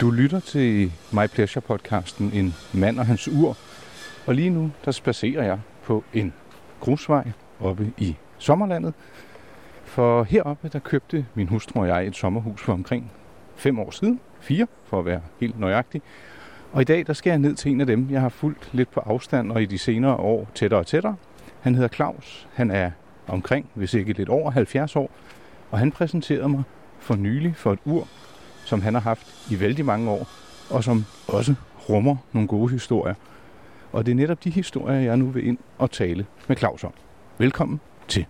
Du lytter til My Pleasure podcasten En mand og hans ur. Og lige nu, der spacerer jeg på en grusvej oppe i sommerlandet. For heroppe, der købte min hustru og jeg et sommerhus for omkring fem år siden. Fire, for at være helt nøjagtig. Og i dag, der skal jeg ned til en af dem, jeg har fulgt lidt på afstand og i de senere år tættere og tættere. Han hedder Claus. Han er omkring, hvis ikke lidt over 70 år. Og han præsenterede mig for nylig for et ur, som han har haft i vældig mange år, og som også rummer nogle gode historier. Og det er netop de historier, jeg nu vil ind og tale med Claus om. Velkommen til.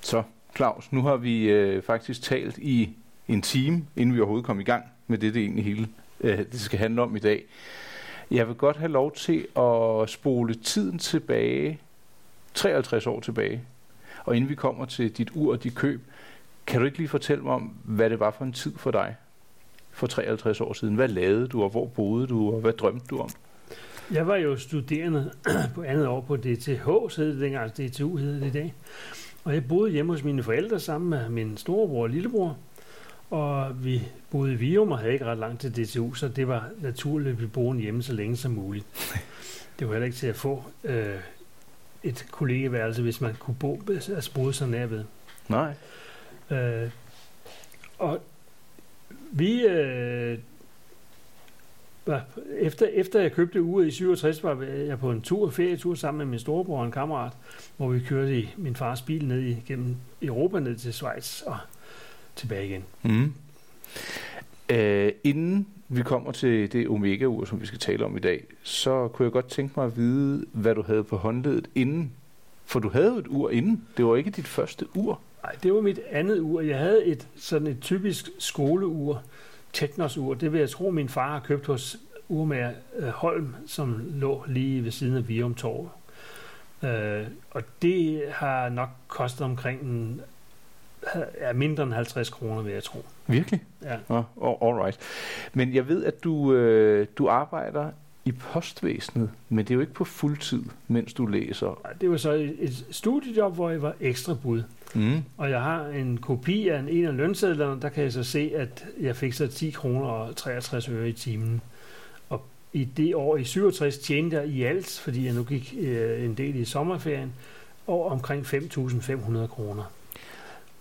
Så, Claus, nu har vi øh, faktisk talt i en time, inden vi overhovedet kom i gang med det, det egentlig hele øh, det skal handle om i dag. Jeg vil godt have lov til at spole tiden tilbage, 53 år tilbage. Og inden vi kommer til dit ur og dit køb, kan du ikke lige fortælle mig om, hvad det var for en tid for dig for 53 år siden? Hvad lavede du, og hvor boede du, og hvad drømte du om? Jeg var jo studerende på andet år på DTH, så hed det dengang, altså DTU hedder det i dag. Og jeg boede hjemme hos mine forældre sammen med min storebror og lillebror. Og vi boede i Vium og havde ikke ret langt til DTU, så det var naturligt, at vi boede hjemme så længe som muligt. Det var heller ikke til at få øh, et kollegeværelse, hvis man kunne bo, altså boede så nær ved. Nej. Øh, og vi øh, var, efter, efter jeg købte uret i 67, var jeg på en tur, ferietur sammen med min storebror og en kammerat, hvor vi kørte i min fars bil ned igennem Europa ned til Schweiz og tilbage igen. Mm. Øh, inden vi kommer til det omega-ur, som vi skal tale om i dag, så kunne jeg godt tænke mig at vide, hvad du havde på håndledet inden. For du havde et ur inden. Det var ikke dit første ur. Nej, det var mit andet ur. Jeg havde et sådan et typisk skoleur, Teknos-ur. Det vil jeg tro, min far har købt hos urmager øh, Holm, som lå lige ved siden af Virum Torv. Øh, og det har nok kostet omkring en, ja, mindre end 50 kroner, vil jeg tro. Virkelig? Ja. Oh, all right. Men jeg ved, at du, øh, du arbejder i postvæsenet, men det er jo ikke på fuld tid, mens du læser. Det var så et, et studiejob, hvor jeg var ekstra bud. Mm. Og jeg har en kopi af en, en af lønsedlerne, der kan jeg så se, at jeg fik så 10 kroner og 63 øre i timen. Og i det år i 67 tjente jeg i alt, fordi jeg nu gik øh, en del i sommerferien, og omkring 5.500 kroner.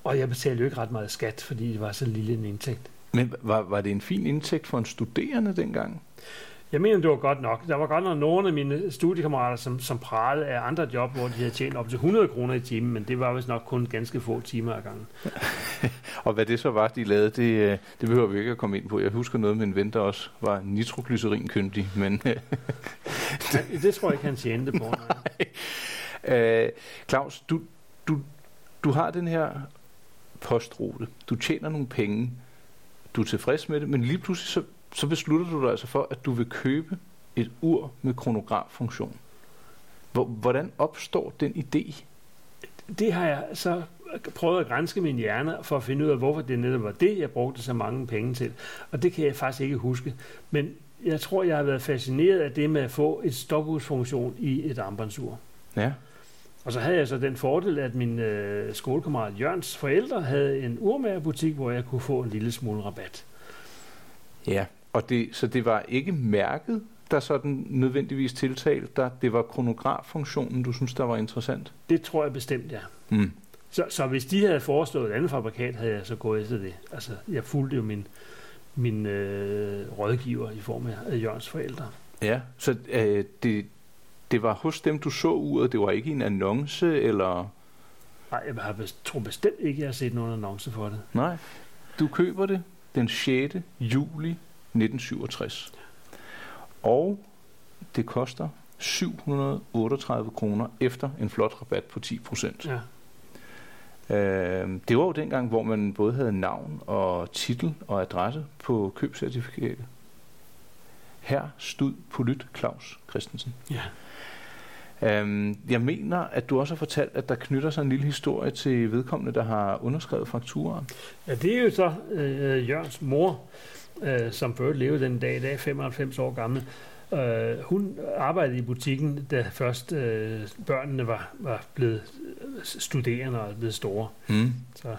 Og jeg betalte jo ikke ret meget skat, fordi det var så lille en indtægt. Men var, var det en fin indtægt for en studerende dengang? Jeg mener, det var godt nok. Der var godt nok nogle af mine studiekammerater, som, som pralede af andre job, hvor de havde tjent op til 100 kroner i timen, men det var vist nok kun ganske få timer ad gangen. og hvad det så var, de lavede, det, øh, det behøver vi ikke at komme ind på. Jeg husker noget med en ven, der også var nitroglycerinkyndig, men... ja, det tror jeg ikke, han tjente på. Nej. Øh, Claus, du, du, du har den her postrute. Du tjener nogle penge. Du er tilfreds med det, men lige pludselig så så beslutter du dig altså for, at du vil købe et ur med kronograffunktion. Hvordan opstår den idé? Det har jeg så prøvet at grænske min hjerne for at finde ud af, hvorfor det netop var det, jeg brugte så mange penge til. Og det kan jeg faktisk ikke huske. Men jeg tror, jeg har været fascineret af det med at få et stophudsfunktion i et armbåndsur. Ja. Og så havde jeg så den fordel, at min øh, skolekammerat Jørgens forældre havde en urmagerbutik, hvor jeg kunne få en lille smule rabat. Ja, og det, så det var ikke mærket, der sådan nødvendigvis tiltalte dig. Det var kronograffunktionen, du synes, der var interessant? Det tror jeg bestemt, ja. Mm. Så, så hvis de havde foreslået et andet fabrikat, havde jeg så gået efter det. Altså, jeg fulgte jo min, min øh, rådgiver i form af Jørgens forældre. Ja, så øh, det, det var hos dem, du så uret, det var ikke en annonce, eller... Nej, jeg har, tror bestemt ikke, jeg har set nogen annonce for det. Nej, du køber det den 6. juli 1967. Og det koster 738 kroner efter en flot rabat på 10 procent. Ja. Øh, det var jo dengang, hvor man både havde navn og titel og adresse på købscertifikatet. Her stod Polyt Claus Christensen. Ja. Øhm, jeg mener, at du også har fortalt, at der knytter sig en lille historie til vedkommende, der har underskrevet fakturen. Ja, det er jo så øh, Jørgens mor, øh, som før levede den dag i dag, 95 år gammel. Øh, hun arbejdede i butikken, da først øh, børnene var, var blevet studerende og blevet store. Mm. Så.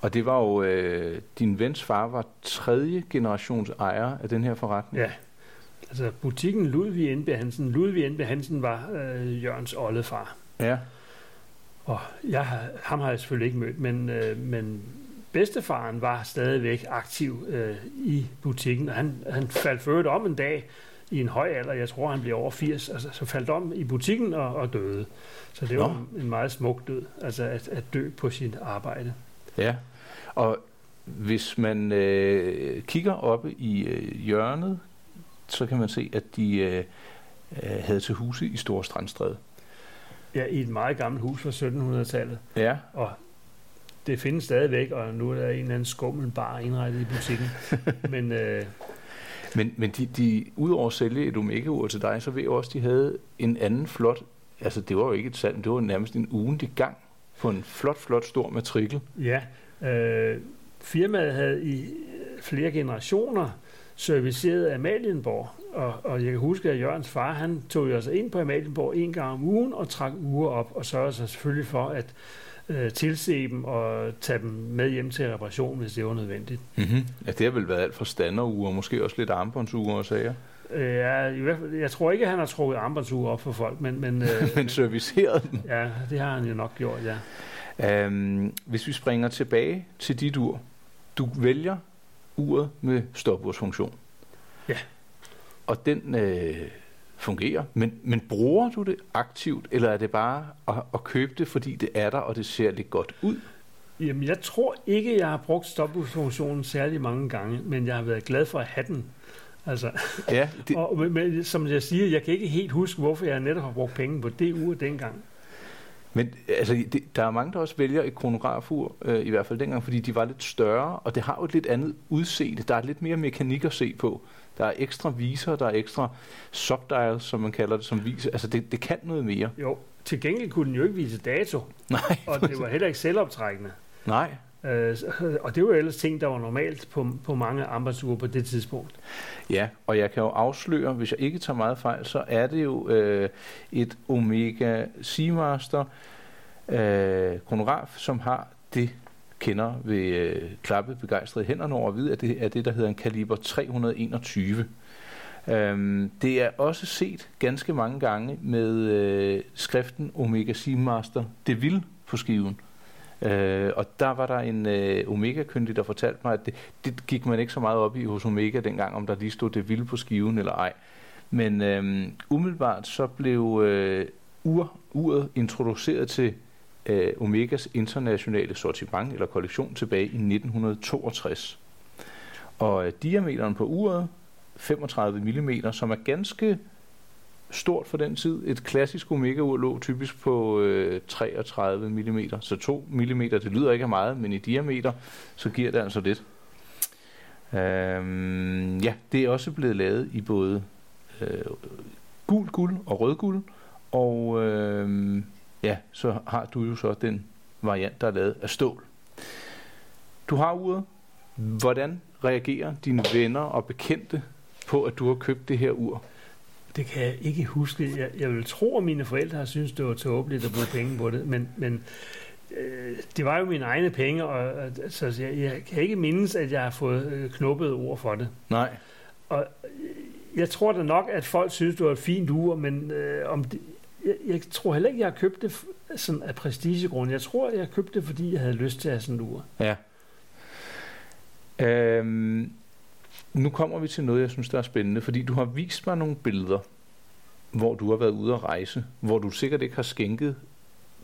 Og det var jo, øh, din vens far var tredje generations ejer af den her forretning. Ja, altså butikken Ludvig Indbe Hansen. Ludvig Indbe Hansen var øh, Jørgens oldefar. Ja. Og jeg, har- ham har jeg selvfølgelig ikke mødt, men, øh, men bedstefaren var stadigvæk aktiv øh, i butikken, og han, han faldt øvrigt om en dag i en høj alder, jeg tror han blev over 80, altså, så faldt om i butikken og, og døde. Så det Nå. var en meget smuk død, altså at, at dø på sit arbejde. Ja, og hvis man øh, kigger oppe i øh, hjørnet, så kan man se, at de øh, øh, havde til huse i Store Strandstræde. Ja, i et meget gammelt hus fra 1700-tallet, Ja, og det findes stadigvæk, og nu er der en eller anden skummelbar indrettet i butikken. Men øh, men, men de, de, udover at sælge et Omega-ur til dig, så ved jeg også, at de havde en anden flot, altså det var jo ikke et salg, det var nærmest en ugentlig gang på en flot, flot stor matrikel. Ja, øh, firmaet havde i flere generationer serviceret Amalienborg, og, og jeg kan huske, at Jørgens far, han tog jo altså ind på Amalienborg en gang om ugen og trak uger op, og sørgede sig selvfølgelig for at øh, tilse dem og tage dem med hjem til reparation, hvis det var nødvendigt. Mm-hmm. Ja, det har vel været alt fra standerure, måske også lidt armbåndsure og sager, Øh, ja, i hvert fald, jeg tror ikke, at han har trukket armbåndsure op for folk, men, men øh, men serviceret dem. ja, det har han jo nok gjort, ja. Øhm, hvis vi springer tilbage til dit ur, du vælger uret med stopursfunktion. Ja. Og den øh, fungerer, men, men bruger du det aktivt, eller er det bare at, at købe det, fordi det er der, og det ser lidt godt ud? Jamen, jeg tror ikke, jeg har brugt stopfunktionen særlig mange gange, men jeg har været glad for at have den. Altså, Ja, det, Og, men, som jeg siger, jeg kan ikke helt huske, hvorfor jeg netop har brugt penge på det ur dengang. men altså, det, der er mange, der også vælger et kronografur, øh, i hvert fald dengang, fordi de var lidt større, og det har jo et lidt andet udseende. Der er lidt mere mekanik at se på. Der er ekstra viser, der er ekstra subdials, som man kalder det, som viser. Altså, det, det kan noget mere. Jo, til gengæld kunne den jo ikke vise dato, Nej, og det var heller ikke selvoptrækkende. nej. Øh, så- og det var jo ellers ting, der var normalt på, på mange armbåndsure på det tidspunkt. Ja, og jeg kan jo afsløre, hvis jeg ikke tager meget fejl, så er det jo øh, et Omega Seamaster øh, kronograf, som har det kender vil øh, klappe begejstrede hænderne over at vide, at det er det, der hedder en kaliber 321. Øhm, det er også set ganske mange gange med øh, skriften Omega Seamaster DeVille på skiven. Øh, og der var der en øh, Omega-kyndig, der fortalte mig, at det, det gik man ikke så meget op i hos Omega dengang, om der lige stod det vilde på skiven eller ej. Men øh, umiddelbart så blev øh, ur, uret introduceret til øh, Omegas internationale sortiment eller kollektion tilbage i 1962. Og øh, diameteren på uret, 35 mm, som er ganske stort for den tid. Et klassisk Omega-ur lå typisk på øh, 33 mm, så 2 mm, det lyder ikke af meget, men i diameter, så giver det altså lidt. Øhm, ja, det er også blevet lavet i både øh, gul guld og rød guld, og øh, ja, så har du jo så den variant, der er lavet af stål. Du har uret. Hvordan reagerer dine venner og bekendte på, at du har købt det her ur? Det kan jeg ikke huske. Jeg, jeg vil tro, at mine forældre har syntes, det var tåbeligt at bruge penge på det, men, men øh, det var jo mine egne penge, og, og så jeg, jeg kan ikke mindes, at jeg har fået øh, knuppet ord for det. Nej. Og jeg tror da nok, at folk synes, det var et fint ur, men øh, om det, jeg, jeg tror heller ikke, jeg har købt det sådan af prestigegrund. Jeg tror, jeg har købt det, fordi jeg havde lyst til at have sådan en ur. Ja. Øhm, nu kommer vi til noget, jeg synes, der er spændende, fordi du har vist mig nogle billeder, hvor du har været ude at rejse, hvor du sikkert ikke har skænket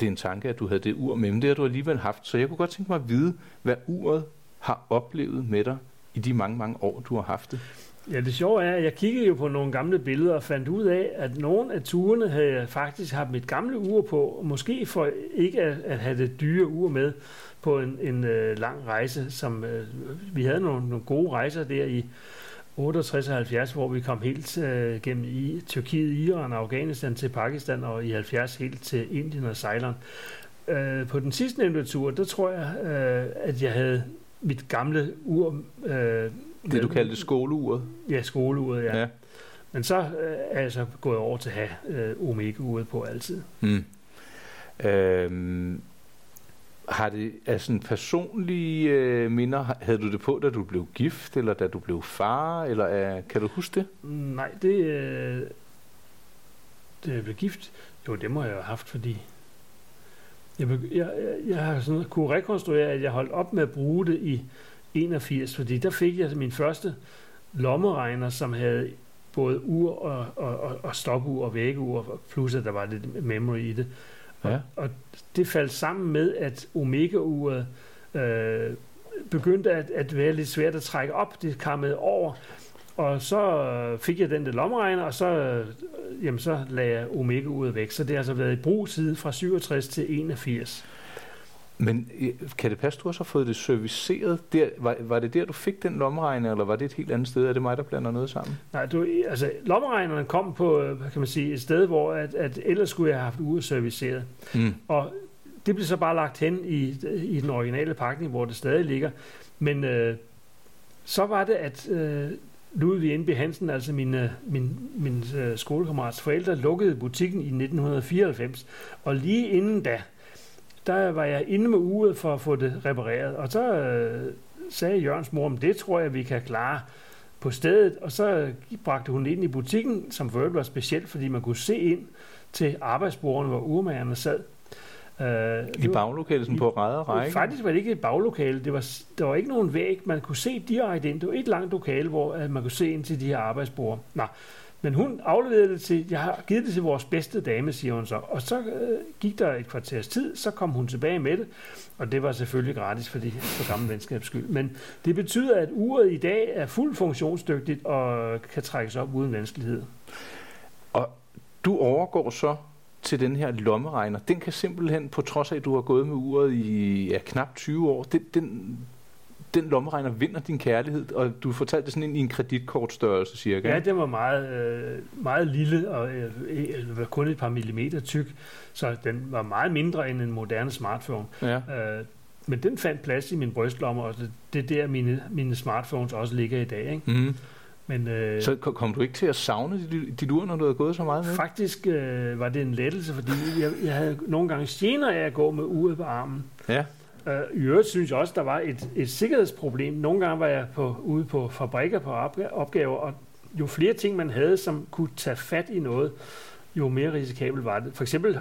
det en tanke, at du havde det ur med, men det har du alligevel haft. Så jeg kunne godt tænke mig at vide, hvad uret har oplevet med dig i de mange, mange år, du har haft det. Ja, det sjove er, at jeg kiggede jo på nogle gamle billeder og fandt ud af, at nogle af turene havde jeg faktisk haft mit gamle ur på, måske for ikke at, at have det dyre ur med på en, en øh, lang rejse, som øh, vi havde nogle, nogle gode rejser der i 68 og 70, hvor vi kom helt øh, gennem i Tyrkiet, Iran og Afghanistan til Pakistan, og i 70 helt til Indien og Ceylon. Øh, på den sidste nævnte tur, der tror jeg, øh, at jeg havde mit gamle ur øh, det du kaldte skoleuret. Ja, skoleuret, ja. Ja. Men så øh, er jeg så gået over til at have øh, omega-uret på altid. Mm. Øhm, har det altså en personlige øh, minder? Havde du det på, da du blev gift, eller da du blev far, eller øh, kan du huske det? Nej, det, øh, da jeg blev gift, jo, det må jeg have haft, fordi jeg, jeg, jeg, jeg har sådan kunne rekonstruere, at jeg holdt op med at bruge det i 81, fordi der fik jeg min første lommeregner, som havde både ur og, og, og, og stopur og vækkeur, plus at der var lidt memory i det. Og, ja. og det faldt sammen med, at Omega-uret øh, begyndte at, at være lidt svært at trække op. Det kammede over, og så fik jeg den der lommeregner, og så, øh, jamen, så lagde jeg Omega-uret væk. Så det har altså været i brug siden fra 67 til 81. Men øh, kan det passe, du også har fået det serviceret? Der, var, var det der, du fik den lommeregner, eller var det et helt andet sted? Er det mig, der blander noget sammen? Nej, du, altså lommeregneren kom på øh, kan man sige, et sted, hvor at, at ellers skulle jeg have haft uret serviceret. Mm. Og det blev så bare lagt hen i, i den originale pakning, hvor det stadig ligger. Men øh, så var det, at øh, Ludvig N.B. Hansen, altså min, øh, min, min øh, skolekammerats forældre, lukkede butikken i 1994. Og lige inden da, der var jeg inde med uret for at få det repareret. Og så øh, sagde Jørgens mor, om det tror jeg, vi kan klare på stedet. Og så bragte hun ind i butikken, som for var specielt, fordi man kunne se ind til arbejdsbordene, hvor urmagerne sad. Uh, I baglokalet, på ræde og række? Faktisk var det ikke et baglokale. Det var, der var ikke nogen væg. Man kunne se direkte ind. Det var et langt lokale, hvor uh, man kunne se ind til de her arbejdsbord. Nå, men hun afleverede det til, jeg har givet det til vores bedste dame, siger hun så. Og så øh, gik der et kvarters tid, så kom hun tilbage med det, og det var selvfølgelig gratis for, de, for gammel venskabs skyld. Men det betyder, at uret i dag er fuldt funktionsdygtigt og kan trækkes op uden vanskelighed. Og du overgår så til den her lommeregner. Den kan simpelthen, på trods af, at du har gået med uret i ja, knap 20 år, den, den, den lommeregner vinder din kærlighed, og du fortalte det sådan i en kreditkortstørrelse cirka. Ja, det var meget, øh, meget lille, og øh, øh, var kun et par millimeter tyk, så den var meget mindre end en moderne smartphone. Ja. Øh, men den fandt plads i min brystlomme, og det, det er der, mine, mine smartphones også ligger i dag. Ikke? Mm. Men, øh, så kom du ikke til at savne dit, dit ur, når du havde gået så meget med? Faktisk øh, var det en lettelse, fordi jeg, jeg havde nogle gange gener af at gå med uret på armen. Ja. Øh, I øvrigt synes jeg også, der var et, et sikkerhedsproblem. Nogle gange var jeg på, ude på fabrikker på opgaver, og jo flere ting man havde, som kunne tage fat i noget, jo mere risikabelt var det. For eksempel,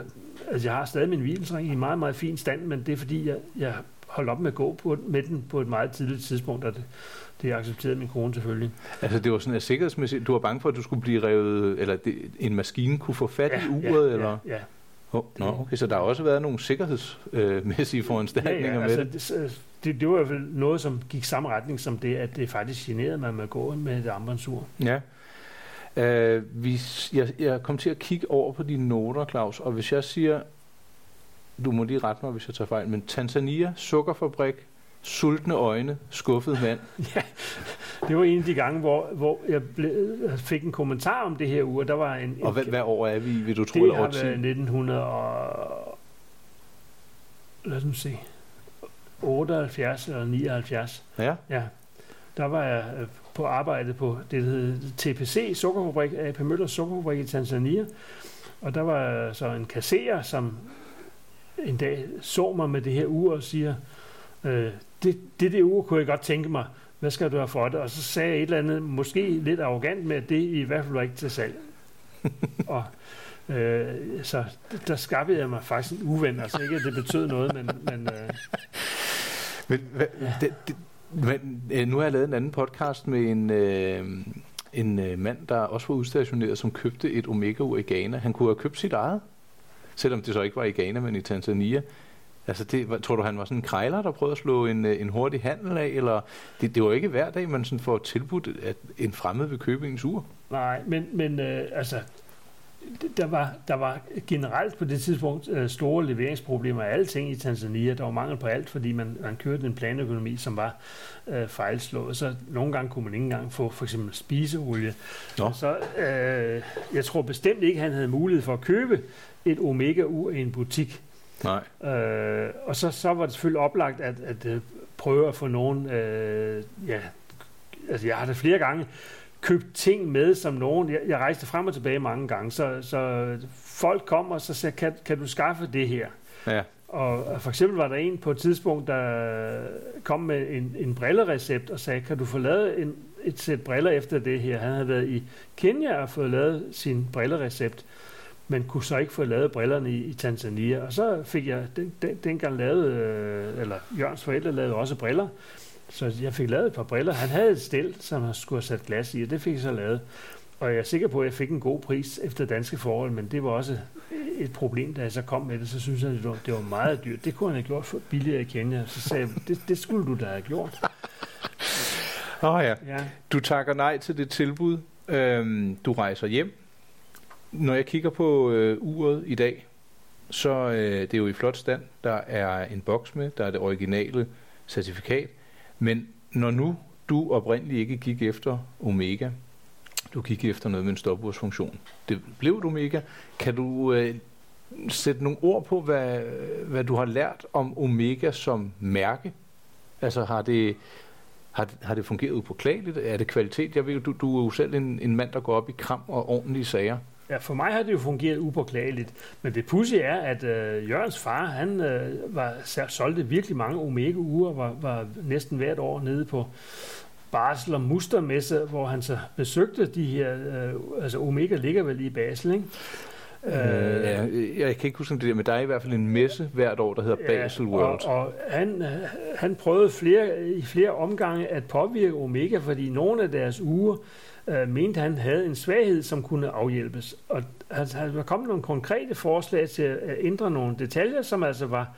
altså jeg har stadig min hvilesring i meget, meget fin stand, men det er fordi, jeg, jeg holdt op med at gå på, med den på et meget tidligt tidspunkt, og det, det accepterede min kone selvfølgelig. Altså det var sådan, at sikkerhedsmæssigt, du var bange for, at du skulle blive revet, eller det, en maskine kunne få fat ja, i uret, ja, eller? Ja, ja. Oh, no, okay, så der har også været nogle sikkerhedsmæssige øh, foranstaltninger ja, ja, altså, med det. Det, det var i hvert fald noget, som gik samme retning som det, at det faktisk generede mig med at gå med et armbåndsur. Ja. Uh, hvis jeg, jeg kom til at kigge over på dine noter, Claus, og hvis jeg siger, du må lige rette mig, hvis jeg tager fejl, men Tanzania, sukkerfabrik, sultne øjne, skuffet mand. ja, det var en af de gange, hvor, hvor jeg ble, fik en kommentar om det her uge. Der var en, og hvad, hvad år er vi, vil du tro? Det har været 1900 og... Lad os se. 78 eller 79. Ja. ja. Der var jeg øh, på arbejde på det, der hed TPC, sukkerfabrik, AP Møllers sukkerfabrik i Tanzania. Og der var så en kasserer, som en dag så mig med det her ur og siger, øh, det, det det ur kunne jeg godt tænke mig, hvad skal du have for det? Og så sagde jeg et eller andet, måske lidt arrogant med, at det i hvert fald var ikke til salg. og øh, så der skabte jeg mig faktisk en uven, altså ikke at det betød noget, men... men øh, men hvad, ja. det, det, men øh, nu har jeg lavet en anden podcast med en, øh, en øh, mand, der også var udstationeret, som købte et Omega-ur i Ghana. Han kunne have købt sit eget, selvom det så ikke var i Ghana, men i Tanzania. Altså, det, tror du, han var sådan en krejler, der prøvede at slå en, øh, en hurtig handel af? Eller det, det var ikke hver dag, man sådan får tilbudt, at en fremmed vil købe ens ur? Nej, men, men øh, altså, der var, der var generelt på det tidspunkt øh, store leveringsproblemer af alting i Tanzania. Der var mangel på alt, fordi man, man kørte en planøkonomi, som var øh, fejlslået. Så nogle gange kunne man ikke engang få for eksempel spiseolie. Nå. Så øh, jeg tror bestemt ikke, han havde mulighed for at købe et Omega-ur i en butik. Nej. Øh, og så, så var det selvfølgelig oplagt at, at, at prøve at få nogen, øh, ja, altså jeg har det flere gange, købt ting med, som nogen, jeg, jeg rejste frem og tilbage mange gange, så, så folk kommer og så siger, kan, kan du skaffe det her? Ja. Og for eksempel var der en på et tidspunkt, der kom med en, en brillerecept og sagde, kan du få lavet en, et sæt briller efter det her? Han havde været i Kenya og fået lavet sin brillerecept, men kunne så ikke få lavet brillerne i, i Tanzania. Og så fik jeg den, den, dengang lavet, øh, eller Jørgens forældre lavede også briller, så jeg fik lavet et par briller. Han havde et stel, som han skulle have sat glas i, og det fik jeg så lavet. Og jeg er sikker på, at jeg fik en god pris efter danske forhold, men det var også et problem, da jeg så kom med det, så synes jeg, det var, det var meget dyrt. Det kunne han have gjort for billigere i Kenya. Så sagde jeg, det, det skulle du da have gjort. Oh, ja. ja. Du takker nej til det tilbud. Øhm, du rejser hjem. Når jeg kigger på øh, uret i dag, så øh, det er jo i flot stand. Der er en boks med, der er det originale certifikat. Men når nu du oprindeligt ikke gik efter Omega, du gik efter noget med en stopursfunktion. Det blev du Omega. Kan du øh, sætte nogle ord på, hvad, hvad du har lært om Omega som mærke? Altså har det, har, har det fungeret upåklageligt? Er det kvalitet? Jeg ved, du, du er jo selv en, en mand, der går op i kram og ordentlige sager. Ja, for mig har det jo fungeret upåklageligt. Men det pudsige er, at øh, Jørgens far, han øh, var, solgte virkelig mange Omega-uger, var, var næsten hvert år nede på Basel og Mustermesse, hvor han så besøgte de her, øh, altså Omega ligger vel i Basel, ikke? Øh, ja, jeg kan ikke huske om det der, men der er i hvert fald en messe hvert år, der hedder ja, Basel World. Og, og han, han prøvede flere, i flere omgange at påvirke Omega, fordi nogle af deres uger øh, mente han havde en svaghed, som kunne afhjælpes. Og altså, der kom nogle konkrete forslag til at ændre nogle detaljer, som altså var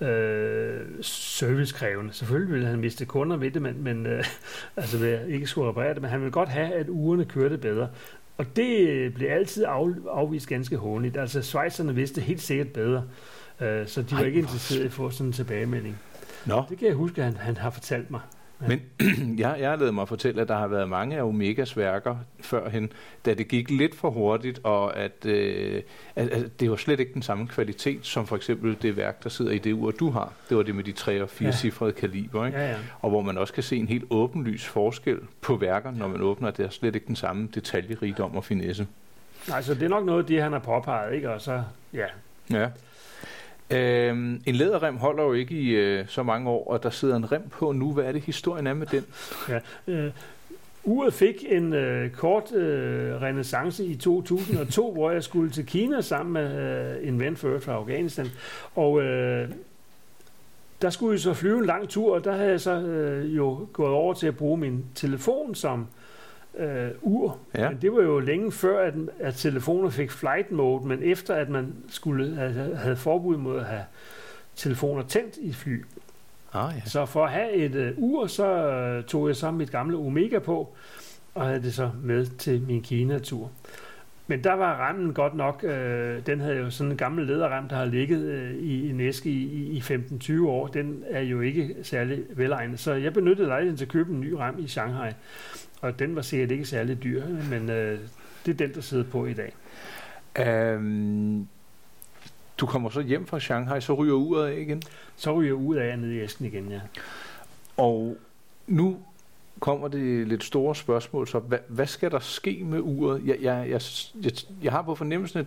øh, servicekrævende. Selvfølgelig ville han miste kunder ved det, men, men øh, altså ved ikke skulle reparere det, men han ville godt have, at ugerne kørte bedre. Og det blev altid af, afvist ganske hånligt. Altså Schweizerne vidste helt sikkert bedre, øh, så de var Ej, ikke interesserede i at få sådan en tilbagemelding. Nå. Det kan jeg huske, at han, han har fortalt mig. Men jeg, jeg lavet mig fortælle, at der har været mange af Omegas værker førhen, da det gik lidt for hurtigt, og at, øh, at, at det var slet ikke den samme kvalitet, som for eksempel det værk, der sidder i det ur, du har. Det var det med de tre og fire ja. cifrede kaliber, ikke? Ja, ja. og hvor man også kan se en helt åbenlys forskel på værker, når man åbner, det er slet ikke den samme detaljerigdom og finesse. Nej, så det er nok noget, det han har påpeget, ikke? Og så, ja. Ja. Øhm, en læderrem holder jo ikke i øh, så mange år, og der sidder en rem på nu. Hvad er det, historien er med den? Ja, øh, Uret fik en øh, kort øh, renaissance i 2002, hvor jeg skulle til Kina sammen med øh, en ven for fra Afghanistan. Og øh, der skulle jeg så flyve en lang tur, og der havde jeg så øh, jo gået over til at bruge min telefon som øh, ur. Ja. Men det var jo længe før, at, at telefoner fik flight mode, men efter at man skulle have, havde forbud mod at have telefoner tændt i fly. Ah, ja. Så for at have et øh, ur, så øh, tog jeg så mit gamle Omega på, og havde det så med til min Kina-tur. Men der var rammen godt nok, øh, den havde jo sådan en gammel lederrem, der har ligget øh, i en æske i, i 15-20 år. Den er jo ikke særlig velegnet, så jeg benyttede lejligheden til at købe en ny rem i Shanghai. Og den var sikkert ikke særlig dyr, men øh, det er den, der sidder på i dag. Um, du kommer så hjem fra Shanghai, så ryger uret af igen? Så ryger uret af ned i æsken igen, ja. Og nu kommer det lidt store spørgsmål, så hvad, hvad skal der ske med uret? Jeg, jeg, jeg, jeg, jeg har på fornemmelsen, at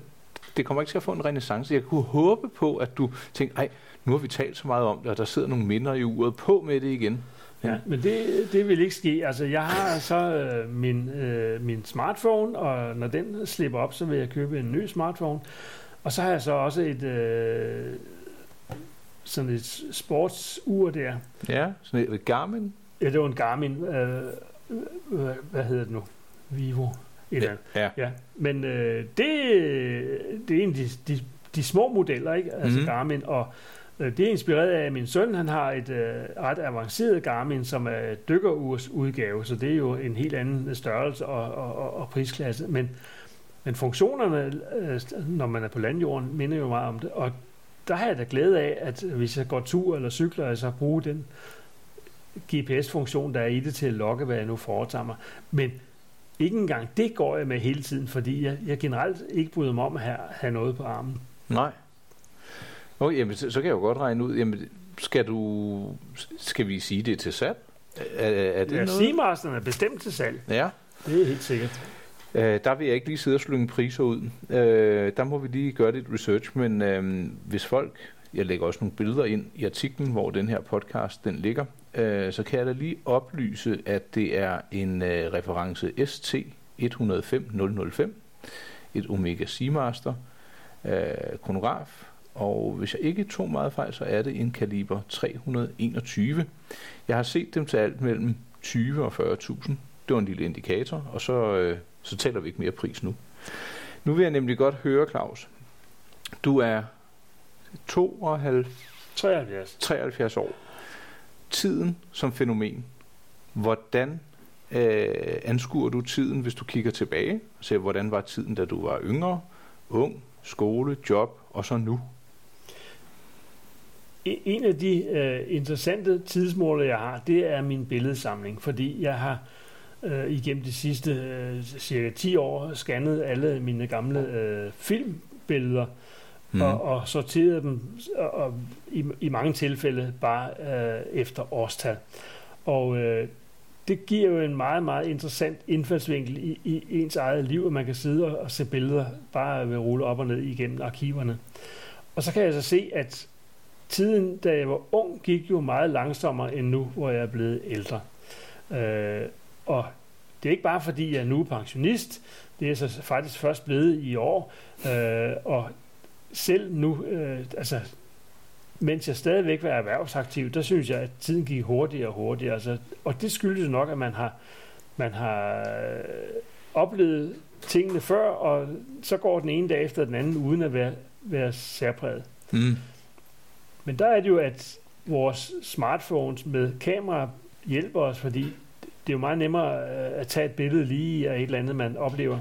det kommer ikke til at få en renaissance. Jeg kunne håbe på, at du tænker, ej, nu har vi talt så meget om det, og der sidder nogle minder i uret på med det igen. Ja, men det, det vil ikke ske. Altså, jeg har så øh, min, øh, min smartphone, og når den slipper op, så vil jeg købe en ny smartphone. Og så har jeg så også et øh, sådan et sportsur der. Ja, sådan et Garmin? Ja, det var en Garmin. Øh, hvad, hvad hedder det nu? Vivo. Et ja, ja. ja. Men øh, det, det er en af de, de, de små modeller, ikke? Altså mm-hmm. Garmin. Og Øh, det er inspireret af, at min søn han har et øh, ret avanceret Garmin, som er dykkerurs udgave, så det er jo en helt anden størrelse og, og, og prisklasse. Men, men funktionerne, øh, når man er på landjorden, minder jo meget om det. Og der har jeg da glæde af, at hvis jeg går tur eller cykler, så bruge den GPS-funktion, der er i det til at logge, hvad jeg nu foretager mig. Men ikke engang det går jeg med hele tiden, fordi jeg, jeg generelt ikke bryder mig om at have, have noget på armen. Nej. Oh, jamen, så, så kan jeg jo godt regne ud, jamen, skal du, skal vi sige det til salg? Er, er det ja, noget? er bestemt til salg. Ja. Det er helt sikkert. Uh, der vil jeg ikke lige sidde og slynge priser ud. Uh, der må vi lige gøre lidt research, men uh, hvis folk jeg lægger også nogle billeder ind i artiklen, hvor den her podcast den ligger, øh, så kan jeg da lige oplyse, at det er en øh, reference ST 105005, et Omega Seamaster øh, kronograf, og hvis jeg ikke tog meget fejl, så er det en kaliber 321. Jeg har set dem til alt mellem 20 og 40.000. Det var en lille indikator, og så, øh, så taler vi ikke mere pris nu. Nu vil jeg nemlig godt høre, Claus. Du er 72, 73. 73 år. Tiden som fænomen. Hvordan øh, anskuer du tiden, hvis du kigger tilbage og ser, hvordan var tiden, da du var yngre, ung, skole, job og så nu? E-, en af de øh, interessante tidsmåler, jeg har, det er min billedsamling, fordi jeg har øh, igennem de sidste øh, cirka 10 år scannet alle mine gamle øh, filmbilleder mm. og, og sorterede dem og, og i, i mange tilfælde bare øh, efter årstal. Og øh, det giver jo en meget, meget interessant indfaldsvinkel i, i ens eget liv, at man kan sidde og, og se billeder bare ved rulle op og ned igennem arkiverne. Og så kan jeg så se, at tiden, da jeg var ung, gik jo meget langsommere end nu, hvor jeg er blevet ældre. Øh, og det er ikke bare fordi, jeg nu er pensionist, det er så faktisk først blevet i år, øh, og selv nu, øh, altså mens jeg stadigvæk var erhvervsaktiv, der synes jeg, at tiden gik hurtigere og hurtigere. Altså, og det skyldes nok, at man har, man har øh, oplevet tingene før, og så går den ene dag efter den anden, uden at være, være særpræget. Mm. Men der er det jo, at vores smartphones med kamera hjælper os, fordi det er jo meget nemmere øh, at tage et billede lige af et eller andet, man oplever,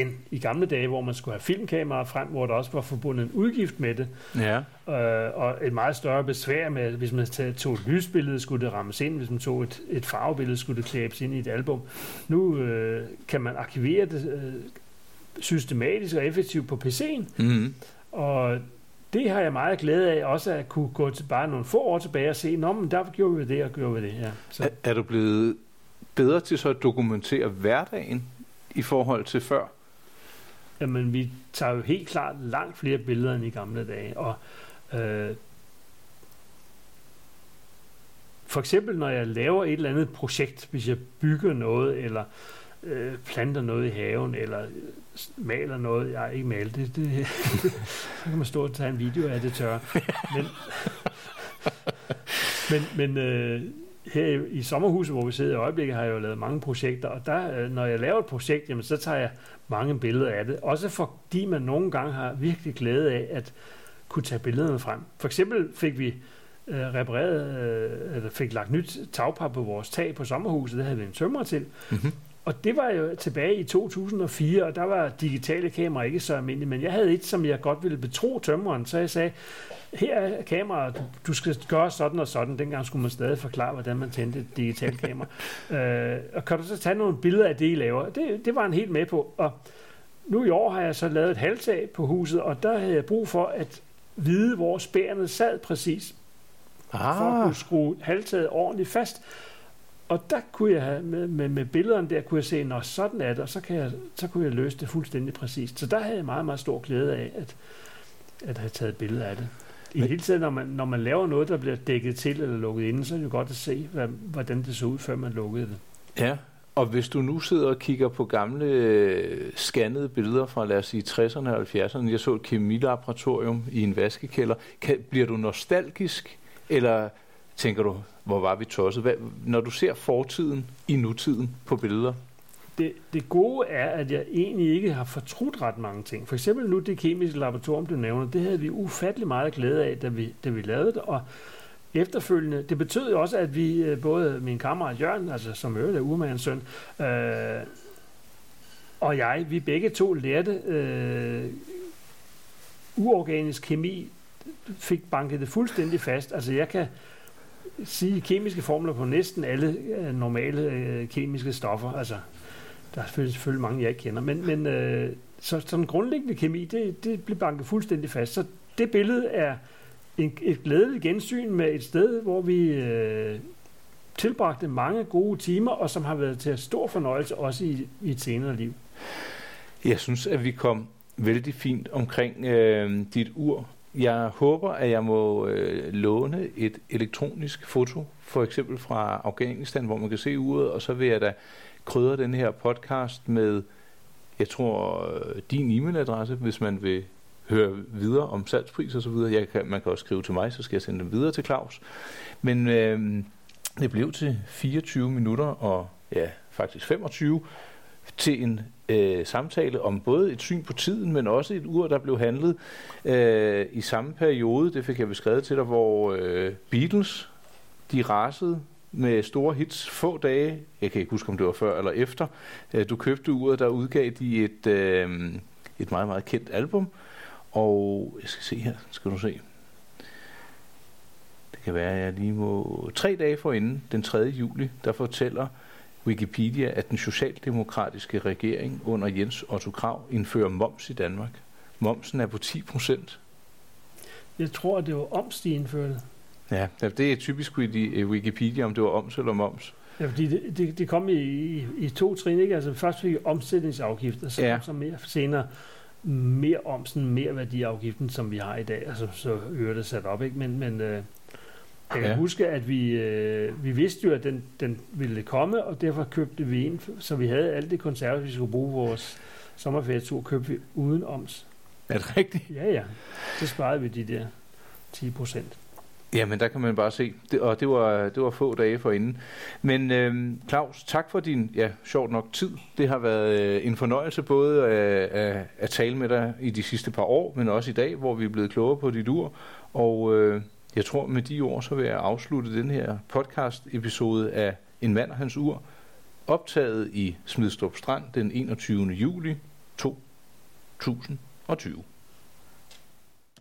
end i gamle dage, hvor man skulle have filmkamera frem, hvor der også var forbundet en udgift med det. Ja. Øh, og et meget større besvær med, hvis man tog et lysbillede, skulle det rammes ind. Hvis man tog et, et farvebillede, skulle det klæbes ind i et album. Nu øh, kan man arkivere det øh, systematisk og effektivt på PC'en. Mm-hmm. Og det har jeg meget glæde af, også at kunne gå til bare nogle få år tilbage og se, Nå, men der gjorde vi det og gjorde vi det. Ja. Så. Er, er du blevet bedre til så at dokumentere hverdagen i forhold til før? Jamen, vi tager jo helt klart langt flere billeder end i gamle dage, og øh, for eksempel når jeg laver et eller andet projekt, hvis jeg bygger noget, eller øh, planter noget i haven, eller øh, maler noget. Jeg har ikke malet det. det så kan man stå og tage en video af det tør. Men, men, men øh, her i, sommerhuset, hvor vi sidder i øjeblikket, har jeg jo lavet mange projekter, og der, øh, når jeg laver et projekt, jamen, så tager jeg mange billeder af det. Også fordi man nogle gange har virkelig glæde af at kunne tage billederne frem. For eksempel fik vi øh, repareret, øh, eller fik lagt nyt tagpap på vores tag på sommerhuset, det havde vi en tømmer til. Mm-hmm. Og det var jo tilbage i 2004, og der var digitale kameraer ikke så almindelige, men jeg havde et, som jeg godt ville betro tømmeren, så jeg sagde, her er kameraet, du skal gøre sådan og sådan. Dengang skulle man stadig forklare, hvordan man tændte et digitalt kamera. øh, og kan du så tage nogle billeder af det, I laver? Det, det var han helt med på. Og nu i år har jeg så lavet et halvtag på huset, og der havde jeg brug for at vide, hvor spærene sad præcis. Ah. For at kunne skrue halvtaget ordentligt fast. Og der kunne jeg have, med, med, med billederne der, kunne jeg se, når sådan er det, og så, kan jeg, så kunne jeg løse det fuldstændig præcist. Så der havde jeg meget, meget stor glæde af, at, at have taget billeder af det. I Men, hele tiden, når man, når man laver noget, der bliver dækket til eller lukket inde, så er det jo godt at se, hvad, hvordan det så ud, før man lukkede det. Ja, og hvis du nu sidder og kigger på gamle øh, scannede billeder fra, lad os sige, 60'erne og 70'erne, jeg så et kemilaboratorium i en vaskekælder, kan, bliver du nostalgisk, eller tænker du, hvor var vi tosset? Hvad, når du ser fortiden i nutiden på billeder? Det, det gode er, at jeg egentlig ikke har fortrudt ret mange ting. For eksempel nu det kemiske laboratorium, du nævner, det havde vi ufattelig meget glæde af, da vi, da vi lavede det, og efterfølgende, det betød jo også, at vi, øh, både min kammerat Jørgen, altså som øvrigt er urmandens søn, øh, og jeg, vi begge to lærte øh, uorganisk kemi, fik banket det fuldstændig fast. Altså jeg kan sige kemiske formler på næsten alle øh, normale øh, kemiske stoffer. Altså, der er selvfølgelig, selvfølgelig mange, jeg ikke kender. Men, men øh, så sådan grundlæggende kemi, det, det blev banket fuldstændig fast. Så det billede er en, et glædeligt gensyn med et sted, hvor vi øh, tilbragte mange gode timer, og som har været til stor fornøjelse også i, i et senere liv. Jeg synes, at vi kom vældig fint omkring øh, dit ur jeg håber, at jeg må øh, låne et elektronisk foto, for eksempel fra Afghanistan, hvor man kan se uret, og så vil jeg da krydre den her podcast med, jeg tror, øh, din e-mailadresse, hvis man vil høre videre om salgspris og så videre. Jeg kan, man kan også skrive til mig, så skal jeg sende dem videre til Claus. Men øh, det blev til 24 minutter og ja, faktisk 25 til en øh, samtale om både et syn på tiden, men også et ur, der blev handlet øh, i samme periode, det fik jeg beskrevet til dig, hvor øh, Beatles, de rasede med store hits få dage, jeg kan ikke huske, om det var før eller efter, øh, du købte uret, der udgav de et, øh, et meget, meget kendt album, og jeg skal se her, skal du se. Det kan være, at jeg lige må... Tre dage forinden, den 3. juli, der fortæller Wikipedia, at den socialdemokratiske regering under Jens Otto Krav indfører moms i Danmark. Momsen er på 10 procent. Jeg tror, det var oms, de indførte. Ja, det er typisk i Wikipedia, om det var oms eller moms. Ja, fordi det, det, det kom i, i, i to trin, ikke? Altså først fik omsætningsafgift, og så ja. så mere senere mere omsen, mere værdiafgiften, som vi har i dag, altså så øger det sat op, ikke? Men, men øh, jeg kan ja. huske, at vi, øh, vi vidste jo, at den, den ville komme, og derfor købte vi en, så vi havde alt det konserve, vi skulle bruge vores sommerferietur, købte vi uden oms. Er det rigtigt? Ja, ja. Så sparede vi de der 10 procent. Jamen, der kan man bare se. Det, og det var, det var få dage for inden. Men øh, Claus, tak for din, ja, sjovt nok tid. Det har været øh, en fornøjelse både at, at, at tale med dig i de sidste par år, men også i dag, hvor vi er blevet klogere på dit ur. Og øh, jeg tror, med de ord, så vil jeg afslutte den her podcast-episode af En mand og hans ur, optaget i Smidstrup Strand den 21. juli 2020.